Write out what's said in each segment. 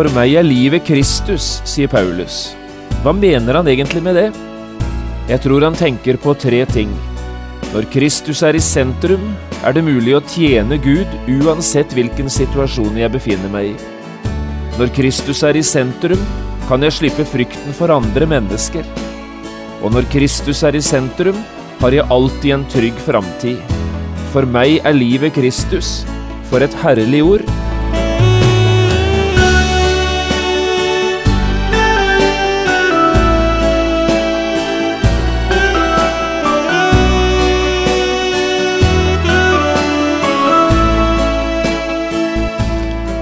For meg er livet Kristus, sier Paulus. Hva mener han egentlig med det? Jeg tror han tenker på tre ting. Når Kristus er i sentrum, er det mulig å tjene Gud uansett hvilken situasjon jeg befinner meg i. Når Kristus er i sentrum, kan jeg slippe frykten for andre mennesker. Og når Kristus er i sentrum, har jeg alltid en trygg framtid. For meg er livet Kristus. For et herlig ord.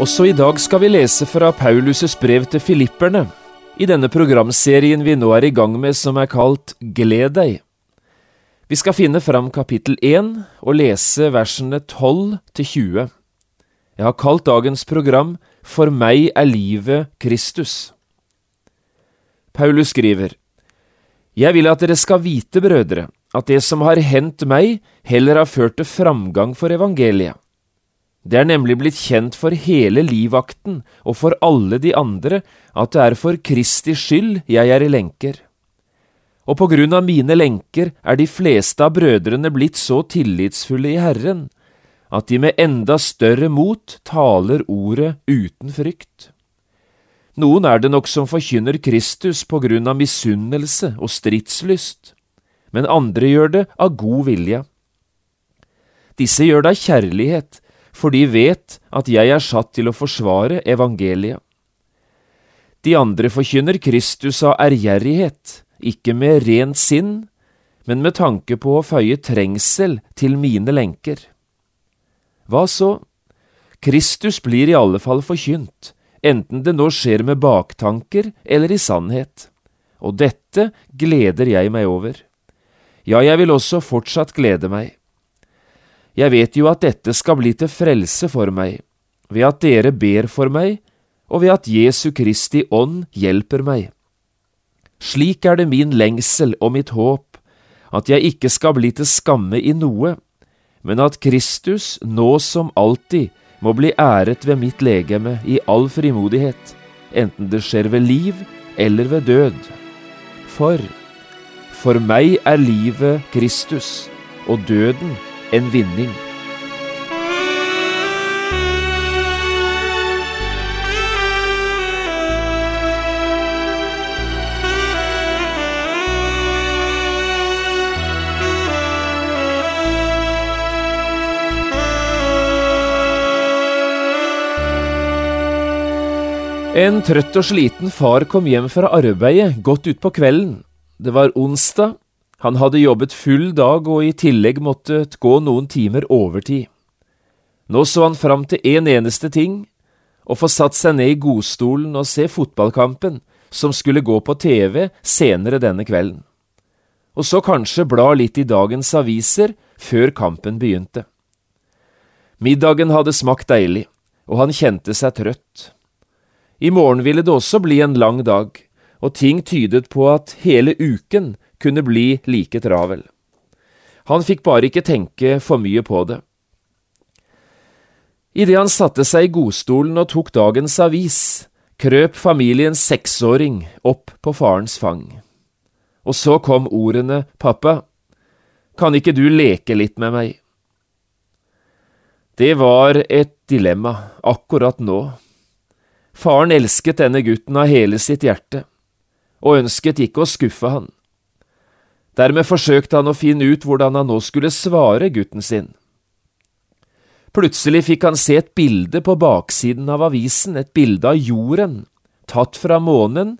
Også i dag skal vi lese fra Paulus' brev til filipperne, i denne programserien vi nå er i gang med som er kalt Gled deg. Vi skal finne fram kapittel 1 og lese versene 12 til 20. Jeg har kalt dagens program For meg er livet Kristus. Paulus skriver, Jeg vil at dere skal vite, brødre, at det som har hendt meg, heller har ført til framgang for evangeliet. Det er nemlig blitt kjent for hele livvakten og for alle de andre at det er for Kristi skyld jeg er i lenker. Og på grunn av mine lenker er de fleste av brødrene blitt så tillitsfulle i Herren at de med enda større mot taler ordet uten frykt. Noen er det nok som forkynner Kristus på grunn av misunnelse og stridslyst, men andre gjør det av god vilje. Disse gjør det av kjærlighet, for de vet at jeg er satt til å forsvare evangeliet. De andre forkynner Kristus av ærgjerrighet, ikke med rent sinn, men med tanke på å føye trengsel til mine lenker. Hva så? Kristus blir i alle fall forkynt, enten det nå skjer med baktanker eller i sannhet, og dette gleder jeg meg over. Ja, jeg vil også fortsatt glede meg. Jeg vet jo at dette skal bli til frelse for meg, ved at dere ber for meg, og ved at Jesu Kristi ånd hjelper meg. Slik er det min lengsel og mitt håp, at jeg ikke skal bli til skamme i noe, men at Kristus nå som alltid må bli æret ved mitt legeme i all frimodighet, enten det skjer ved liv eller ved død. For for meg er livet Kristus, og døden en vinning. En trøtt og sliten far kom hjem fra arbeidet godt utpå kvelden. Det var onsdag, han hadde jobbet full dag og i tillegg måttet gå noen timer overtid. Nå så han fram til en eneste ting, å få satt seg ned i godstolen og se fotballkampen som skulle gå på TV senere denne kvelden. Og så kanskje bla litt i dagens aviser før kampen begynte. Middagen hadde smakt deilig, og han kjente seg trøtt. I morgen ville det også bli en lang dag, og ting tydet på at hele uken kunne bli like travel. Han fikk bare ikke tenke for mye på det. Idet han satte seg i godstolen og tok dagens avis, krøp familiens seksåring opp på farens fang. Og så kom ordene, Pappa, kan ikke du leke litt med meg? Det var et dilemma akkurat nå. Faren elsket denne gutten av hele sitt hjerte, og ønsket ikke å skuffe han. Dermed forsøkte han å finne ut hvordan han nå skulle svare gutten sin. Plutselig fikk han se et bilde på baksiden av avisen, et bilde av jorden, tatt fra månen,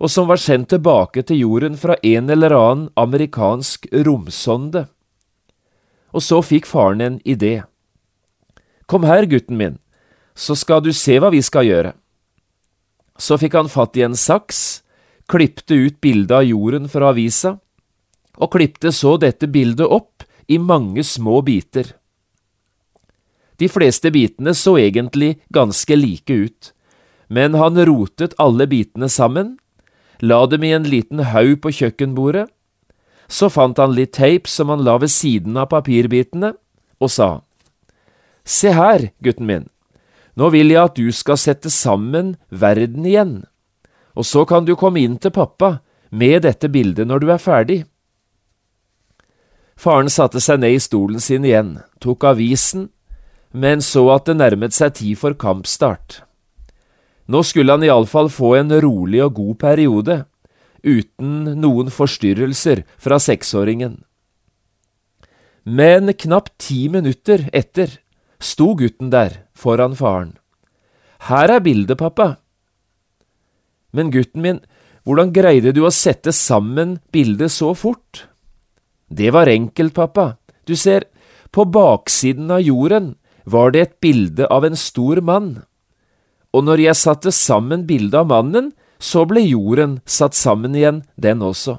og som var sendt tilbake til jorden fra en eller annen amerikansk romsonde. Og så fikk faren en idé. Kom her, gutten min, så skal du se hva vi skal gjøre. Så fikk han fatt i en saks, klipte ut bildet av jorden fra avisa, og klipte så dette bildet opp i mange små biter. De fleste bitene så egentlig ganske like ut, men han rotet alle bitene sammen, la dem i en liten haug på kjøkkenbordet, så fant han litt teip som han la ved siden av papirbitene, og sa, Se her, gutten min, nå vil jeg at du skal sette sammen verden igjen, og så kan du komme inn til pappa med dette bildet når du er ferdig. Faren satte seg ned i stolen sin igjen, tok avisen, men så at det nærmet seg tid for kampstart. Nå skulle han iallfall få en rolig og god periode, uten noen forstyrrelser fra seksåringen. Men knapt ti minutter etter sto gutten der foran faren. Her er bildet, pappa. Men gutten min, hvordan greide du å sette sammen bildet så fort? Det var enkelt, pappa. Du ser, på baksiden av jorden var det et bilde av en stor mann, og når jeg satte sammen bildet av mannen, så ble jorden satt sammen igjen, den også.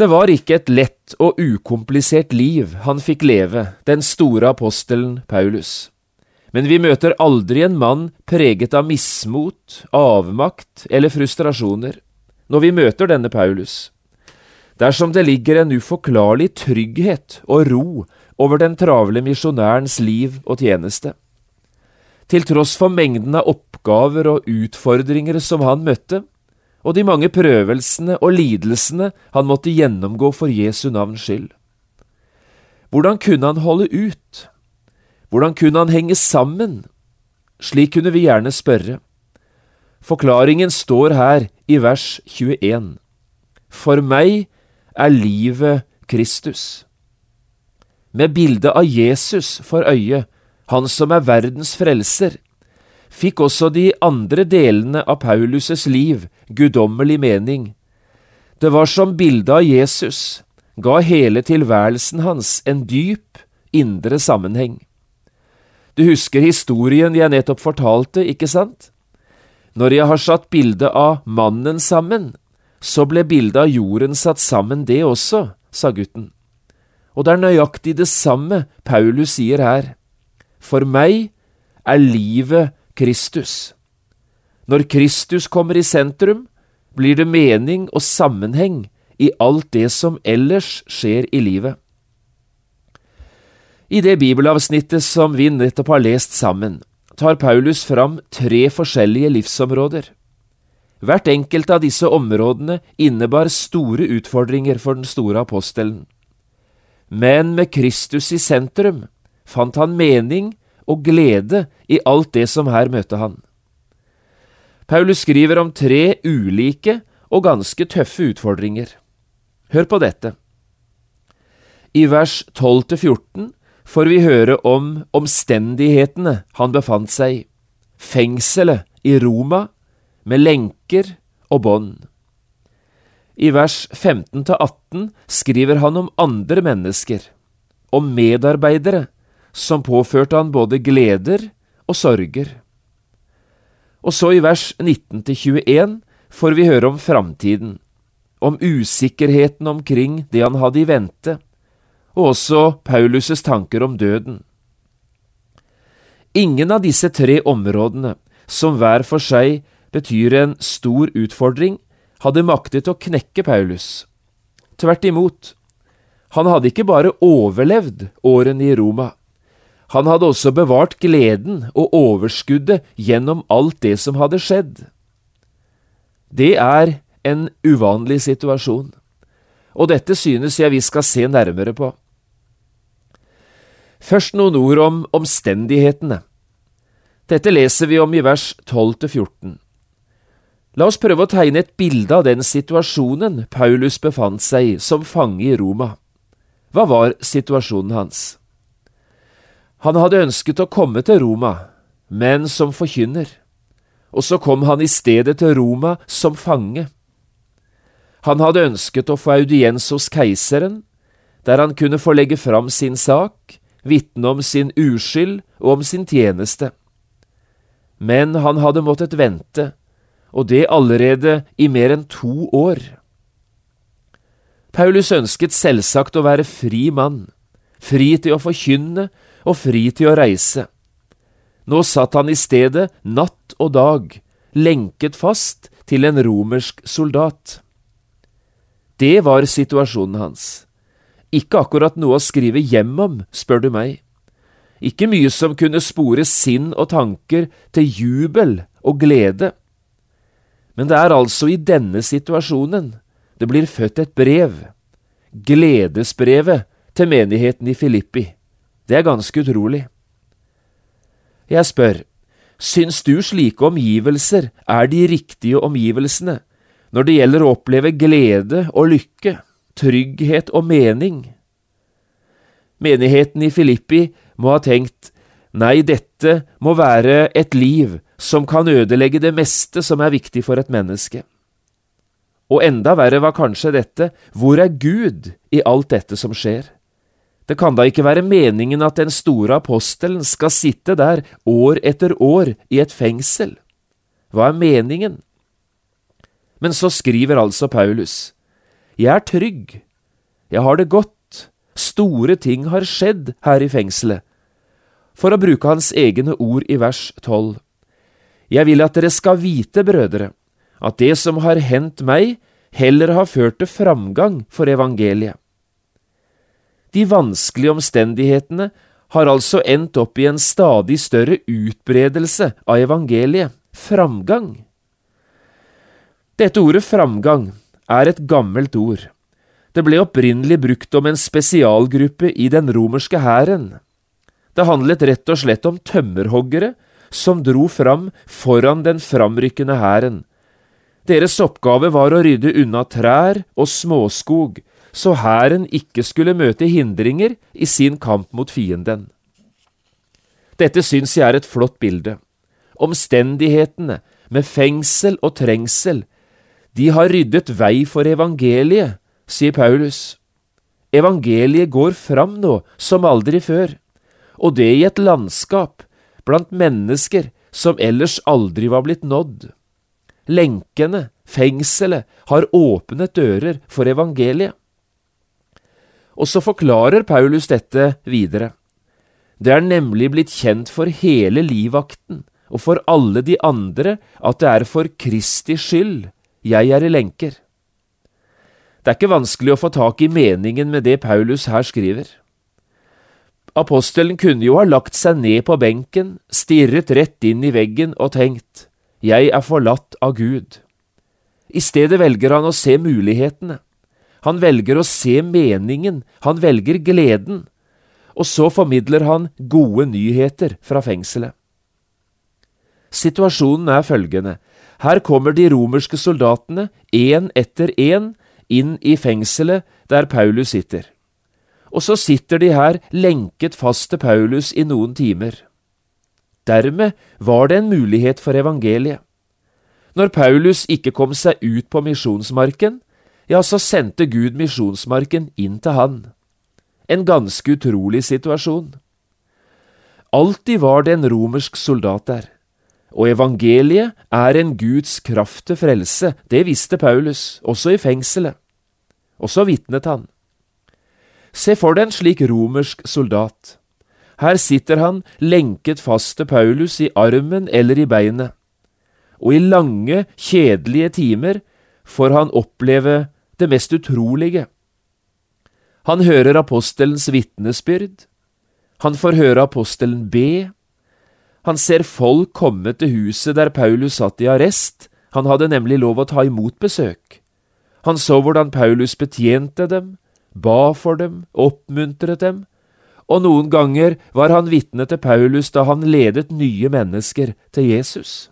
Det var ikke et lett og ukomplisert liv han fikk leve, den store apostelen Paulus. Men vi møter aldri en mann preget av mismot, avmakt eller frustrasjoner når vi møter denne Paulus. Dersom det ligger en uforklarlig trygghet og ro over den travle misjonærens liv og tjeneste. Til tross for mengden av oppgaver og utfordringer som han møtte, og de mange prøvelsene og lidelsene han måtte gjennomgå for Jesu navns skyld. Hvordan kunne han holde ut? Hvordan kunne han henge sammen? Slik kunne vi gjerne spørre. Forklaringen står her i vers 21. For meg er livet Kristus. Med bildet av Jesus for øye, han som er verdens frelser, fikk også de andre delene av Paulus' liv guddommelig mening. Det var som bildet av Jesus ga hele tilværelsen hans en dyp, indre sammenheng. Du husker historien jeg nettopp fortalte, ikke sant? Når jeg har satt bildet av mannen sammen, så ble bildet av jorden satt sammen det også, sa gutten. Og det er nøyaktig det samme Paulus sier her. For meg er livet Kristus. Når Kristus kommer i sentrum, blir det mening og sammenheng i alt det som ellers skjer i livet. I det bibelavsnittet som vi nettopp har lest sammen, tar Paulus fram tre forskjellige livsområder. Hvert enkelt av disse områdene innebar store utfordringer for den store apostelen. Men med Kristus i sentrum fant han mening og glede i alt det som her møtte han. Paulus skriver om tre ulike og ganske tøffe utfordringer. Hør på dette. I vers 12–14 får vi høre om omstendighetene han befant seg i, fengselet i Roma med lenker og bånd. I vers 15–18 skriver han om andre mennesker, om medarbeidere som påførte han både gleder og sorger. Og så i vers 19–21 får vi høre om framtiden, om usikkerheten omkring det han hadde i vente, og også Paulus' tanker om døden. Ingen av disse tre områdene, som hver for seg betyr en stor utfordring, hadde maktet å knekke Paulus. Tvert imot, han hadde ikke bare overlevd årene i Roma, han hadde også bevart gleden og overskuddet gjennom alt det som hadde skjedd. Det er en uvanlig situasjon, og dette synes jeg vi skal se nærmere på. Først noen ord om omstendighetene. Dette leser vi om i vers 12–14. La oss prøve å tegne et bilde av den situasjonen Paulus befant seg som fange i Roma. Hva var situasjonen hans? Han hadde ønsket å komme til Roma, men som forkynner, og så kom han i stedet til Roma som fange. Han hadde ønsket å få audiens hos keiseren, der han kunne få legge fram sin sak, vitne om sin uskyld og om sin tjeneste. Men han hadde måttet vente, og det allerede i mer enn to år. Paulus ønsket selvsagt å være fri mann, fri til å forkynne og fri til å reise. Nå satt han i stedet natt og dag, lenket fast til en romersk soldat. Det var situasjonen hans. Ikke akkurat noe å skrive hjem om, spør du meg. Ikke mye som kunne spore sinn og tanker til jubel og glede. Men det er altså i denne situasjonen det blir født et brev, gledesbrevet til menigheten i Filippi. Det er ganske utrolig. Jeg spør, syns du slike omgivelser er de riktige omgivelsene når det gjelder å oppleve glede og lykke, trygghet og mening? Menigheten i Filippi må ha tenkt nei, dette må være et liv som kan ødelegge det meste som er viktig for et menneske. Og enda verre var kanskje dette, hvor er Gud i alt dette som skjer? Det kan da ikke være meningen at den store apostelen skal sitte der år etter år i et fengsel? Hva er meningen? Men så skriver altså Paulus, Jeg er trygg, jeg har det godt, store ting har skjedd her i fengselet. For å bruke hans egne ord i vers tolv. Jeg vil at dere skal vite, brødre, at det som har hendt meg, heller har ført til framgang for evangeliet. De vanskelige omstendighetene har altså endt opp i en stadig større utbredelse av evangeliet, framgang. Dette ordet framgang er et gammelt ord. Det ble opprinnelig brukt om en spesialgruppe i den romerske hæren. Det handlet rett og slett om tømmerhoggere som dro fram foran den framrykkende hæren. Deres oppgave var å rydde unna trær og småskog, så hæren ikke skulle møte hindringer i sin kamp mot fienden. Dette syns jeg er et flott bilde. Omstendighetene, med fengsel og trengsel, de har ryddet vei for evangeliet, sier Paulus. Evangeliet går fram nå som aldri før, og det i et landskap blant mennesker som ellers aldri var blitt nådd. Lenkene, fengselet, har åpnet dører for evangeliet. Og så forklarer Paulus dette videre. Det er nemlig blitt kjent for hele livvakten og for alle de andre at det er for Kristi skyld jeg er i lenker. Det er ikke vanskelig å få tak i meningen med det Paulus her skriver. Apostelen kunne jo ha lagt seg ned på benken, stirret rett inn i veggen og tenkt, jeg er forlatt av Gud. I stedet velger han å se mulighetene. Han velger å se meningen, han velger gleden, og så formidler han gode nyheter fra fengselet. Situasjonen er følgende, her kommer de romerske soldatene, én etter én, inn i fengselet der Paulus sitter og så sitter de her lenket fast til Paulus i noen timer. Dermed var det en mulighet for evangeliet. Når Paulus ikke kom seg ut på misjonsmarken, ja, så sendte Gud misjonsmarken inn til han. En ganske utrolig situasjon. Alltid var det en romersk soldat der, og evangeliet er en Guds kraft til frelse, det visste Paulus, også i fengselet. Og så vitnet han. Se for deg en slik romersk soldat. Her sitter han lenket fast til Paulus i armen eller i beinet, og i lange, kjedelige timer får han oppleve det mest utrolige. Han hører apostelens vitnesbyrd, han får høre apostelen be, han ser folk komme til huset der Paulus satt i arrest, han hadde nemlig lov å ta imot besøk. Han så hvordan Paulus betjente dem, ba for dem, oppmuntret dem, og noen ganger var han vitne til Paulus da han ledet nye mennesker til Jesus.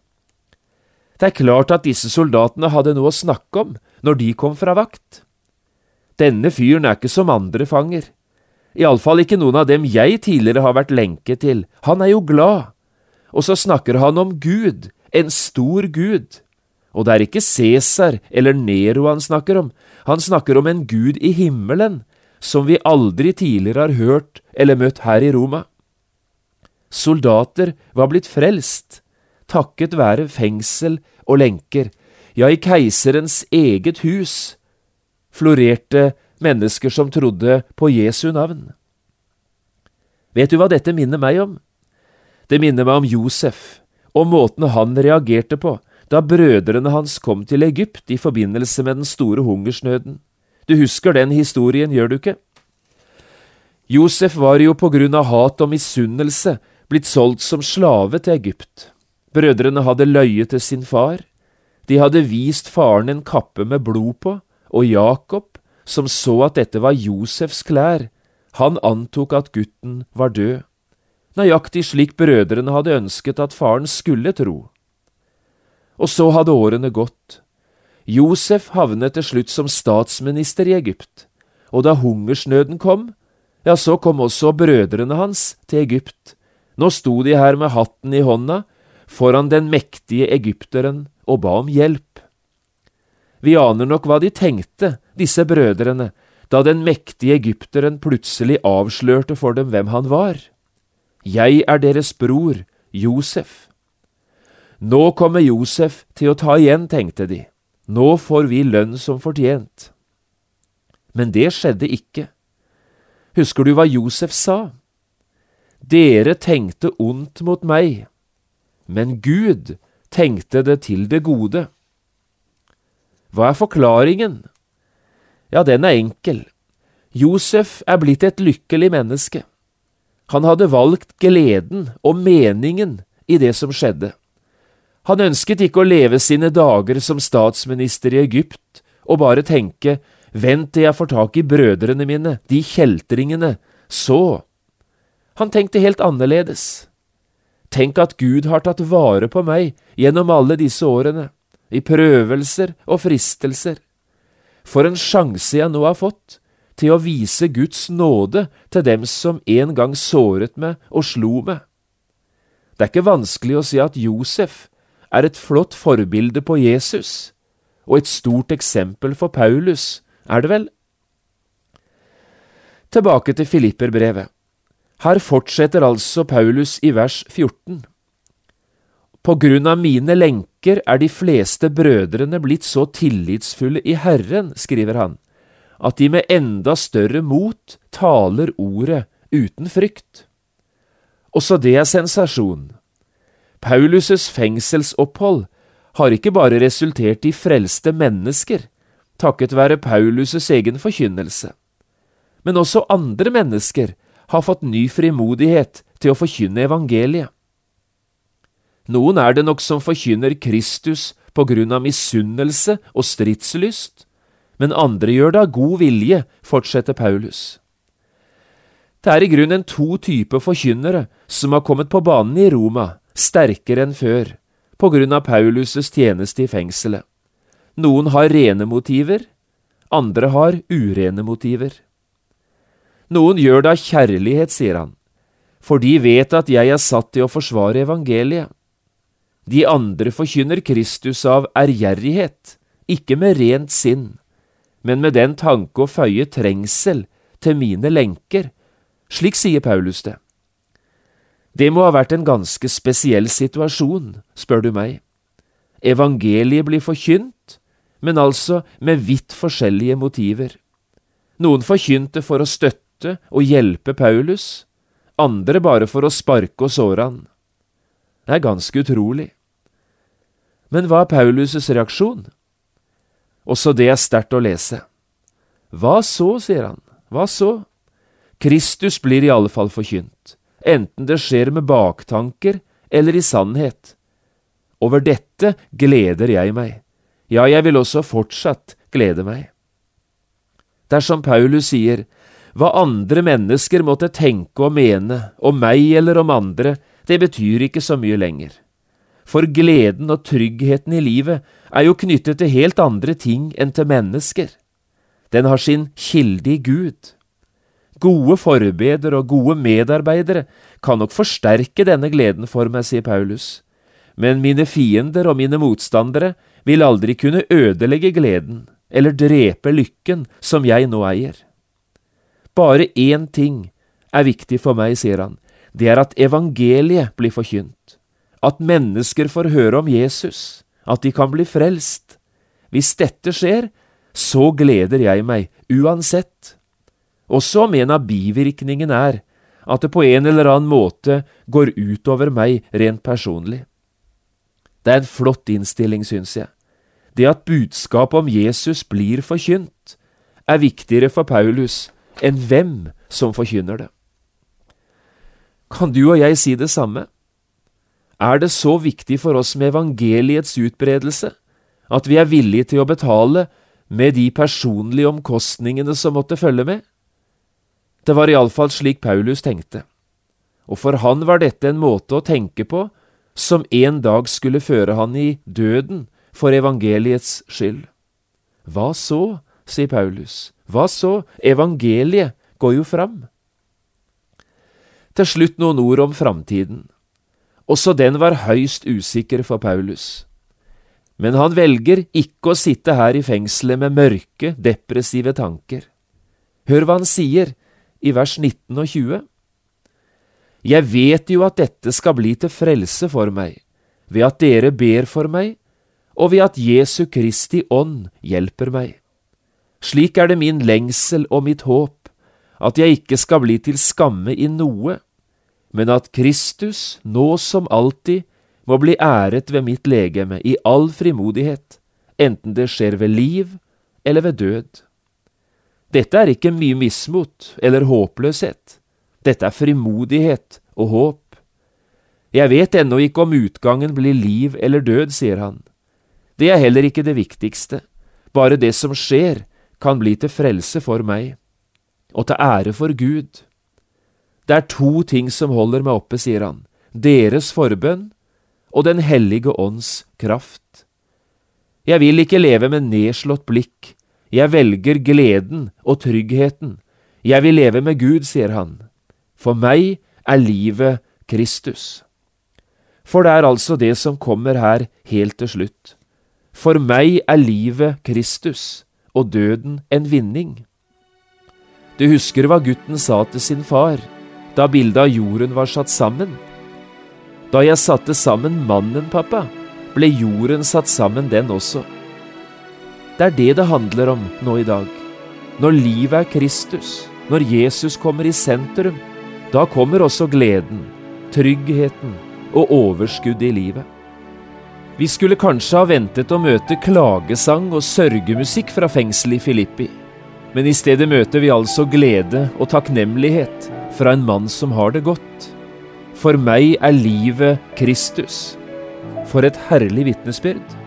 Det er klart at disse soldatene hadde noe å snakke om når de kom fra vakt. Denne fyren er ikke som andre fanger, iallfall ikke noen av dem jeg tidligere har vært lenke til, han er jo glad, og så snakker han om Gud, en stor Gud. Og det er ikke Cæsar eller Nero han snakker om, han snakker om en gud i himmelen, som vi aldri tidligere har hørt eller møtt her i Roma. Soldater var blitt frelst, takket være fengsel og lenker, ja, i keiserens eget hus florerte mennesker som trodde på Jesu navn. Vet du hva dette minner meg om? Det minner meg om Josef og måten han reagerte på da brødrene hans kom til Egypt i forbindelse med den store hungersnøden. Du husker den historien, gjør du ikke? Josef var jo på grunn av hat og misunnelse blitt solgt som slave til Egypt. Brødrene hadde løyet til sin far. De hadde vist faren en kappe med blod på, og Jakob, som så at dette var Josefs klær, han antok at gutten var død, nøyaktig slik brødrene hadde ønsket at faren skulle tro. Og så hadde årene gått. Josef havnet til slutt som statsminister i Egypt, og da hungersnøden kom, ja, så kom også brødrene hans til Egypt. Nå sto de her med hatten i hånda foran den mektige egypteren og ba om hjelp. Vi aner nok hva de tenkte, disse brødrene, da den mektige egypteren plutselig avslørte for dem hvem han var. Jeg er deres bror, Josef. Nå kommer Josef til å ta igjen, tenkte de, nå får vi lønn som fortjent. Men det skjedde ikke. Husker du hva Josef sa? Dere tenkte ondt mot meg, men Gud tenkte det til det gode hva er forklaringen? Ja, den er enkel. Josef er blitt et lykkelig menneske. Han hadde valgt gleden og meningen i det som skjedde. Han ønsket ikke å leve sine dager som statsminister i Egypt og bare tenke vent til jeg får tak i brødrene mine, de kjeltringene, så… Han tenkte helt annerledes. Tenk at Gud har tatt vare på meg gjennom alle disse årene i prøvelser og fristelser. For en sjanse jeg nå har fått til å vise Guds nåde til dem som en gang såret meg og slo meg. Det er ikke vanskelig å si at Josef er et flott forbilde på Jesus, og et stort eksempel for Paulus, er det vel? Tilbake til Filipperbrevet. Her fortsetter altså Paulus i vers 14. På grunn av mine lenker er de fleste brødrene blitt så tillitsfulle i Herren, skriver han, at de med enda større mot taler ordet uten frykt. Også det er sensasjon. Paulus' fengselsopphold har ikke bare resultert i frelste mennesker, takket være Paulus' egen forkynnelse, men også andre mennesker har fått ny frimodighet til å forkynne evangeliet. Noen er det nok som forkynner Kristus på grunn av misunnelse og stridslyst, men andre gjør det av god vilje, fortsetter Paulus. Det er i grunnen to typer forkynnere som har kommet på banen i Roma, sterkere enn før, på grunn av Paulus' tjeneste i fengselet. Noen har rene motiver, andre har urene motiver. Noen gjør det av kjærlighet, sier han, for de vet at jeg er satt til å forsvare evangeliet. De andre forkynner Kristus av ærgjerrighet, ikke med rent sinn, men med den tanke å føye trengsel til mine lenker. Slik sier Paulus det. Det må ha vært en ganske spesiell situasjon, spør du meg. Evangeliet blir forkynt, men altså med vidt forskjellige motiver. Noen forkynte for å støtte og hjelpe Paulus, andre bare for å sparke og såre han. Det er ganske utrolig. Men hva er Paulus' reaksjon? Også det er sterkt å lese. Hva så, sier han, hva så? Kristus blir i alle fall forkynt, enten det skjer med baktanker eller i sannhet. Over dette gleder jeg meg, ja, jeg vil også fortsatt glede meg. Dersom Paulus sier, hva andre mennesker måtte tenke og mene, om meg eller om andre, det betyr ikke så mye lenger for gleden og tryggheten i livet er jo knyttet til helt andre ting enn til mennesker. Den har sin kilde i Gud. Gode forbedere og gode medarbeidere kan nok forsterke denne gleden for meg, sier Paulus, men mine fiender og mine motstandere vil aldri kunne ødelegge gleden eller drepe lykken som jeg nå eier. Bare én ting er viktig for meg, sier han. Det er at evangeliet blir forkynt. At mennesker får høre om Jesus. At de kan bli frelst. Hvis dette skjer, så gleder jeg meg, uansett. Også om en av bivirkningene er at det på en eller annen måte går utover meg rent personlig. Det er en flott innstilling, syns jeg. Det at budskapet om Jesus blir forkynt, er viktigere for Paulus enn hvem som forkynner det. Kan du og jeg si det samme? Er det så viktig for oss med evangeliets utbredelse at vi er villige til å betale med de personlige omkostningene som måtte følge med? Det var iallfall slik Paulus tenkte, og for han var dette en måte å tenke på som en dag skulle føre han i døden for evangeliets skyld. Hva så, sier Paulus, hva så, evangeliet går jo fram. Til slutt noen ord om framtiden. Også den var høyst usikker for Paulus. Men han velger ikke å sitte her i fengselet med mørke, depressive tanker. Hør hva han sier i vers 19 og 20. Jeg vet jo at dette skal bli til frelse for meg, ved at dere ber for meg, og ved at Jesu Kristi ånd hjelper meg. Slik er det min lengsel og mitt håp, at jeg ikke skal bli til skamme i noe, men at Kristus, nå som alltid, må bli æret ved mitt legeme i all frimodighet, enten det skjer ved liv eller ved død. Dette er ikke mye mismot eller håpløshet. Dette er frimodighet og håp. Jeg vet ennå ikke om utgangen blir liv eller død, sier han. Det er heller ikke det viktigste. Bare det som skjer, kan bli til frelse for meg, og til ære for Gud. Det er to ting som holder meg oppe, sier han, deres forbønn og Den hellige ånds kraft. Jeg vil ikke leve med nedslått blikk jeg velger gleden og tryggheten. Jeg vil leve med Gud, sier han. For meg er livet Kristus. For det er altså det som kommer her helt til slutt. For meg er livet Kristus og døden en vinning. Du husker hva gutten sa til sin far da bildet av jorden var satt sammen? Da jeg satte sammen mannen, pappa, ble jorden satt sammen den også. Det er det det handler om nå i dag. Når livet er Kristus, når Jesus kommer i sentrum, da kommer også gleden, tryggheten og overskuddet i livet. Vi skulle kanskje ha ventet å møte klagesang og sørgemusikk fra fengselet i Filippi, men i stedet møter vi altså glede og takknemlighet fra en mann som har det godt. For meg er livet Kristus. For et herlig vitnesbyrd.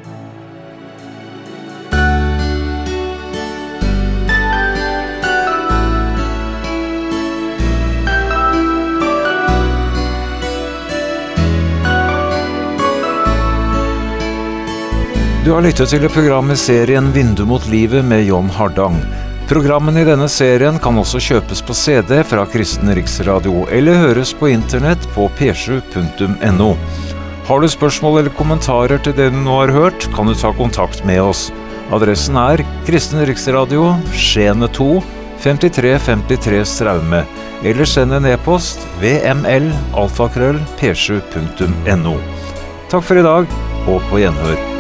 Du har lyttet til programmet serien Vindu mot livet med John Hardang. Programmene i denne serien kan også kjøpes på CD fra Kristen Riksradio, eller høres på internett på p7.no. Har du spørsmål eller kommentarer til det du nå har hørt, kan du ta kontakt med oss. Adressen er Kristen Riksradio, Skiene 2, 5353 Straume. Eller send en e-post vml alfakrøll p7.no. Takk for i dag, og på gjenhør.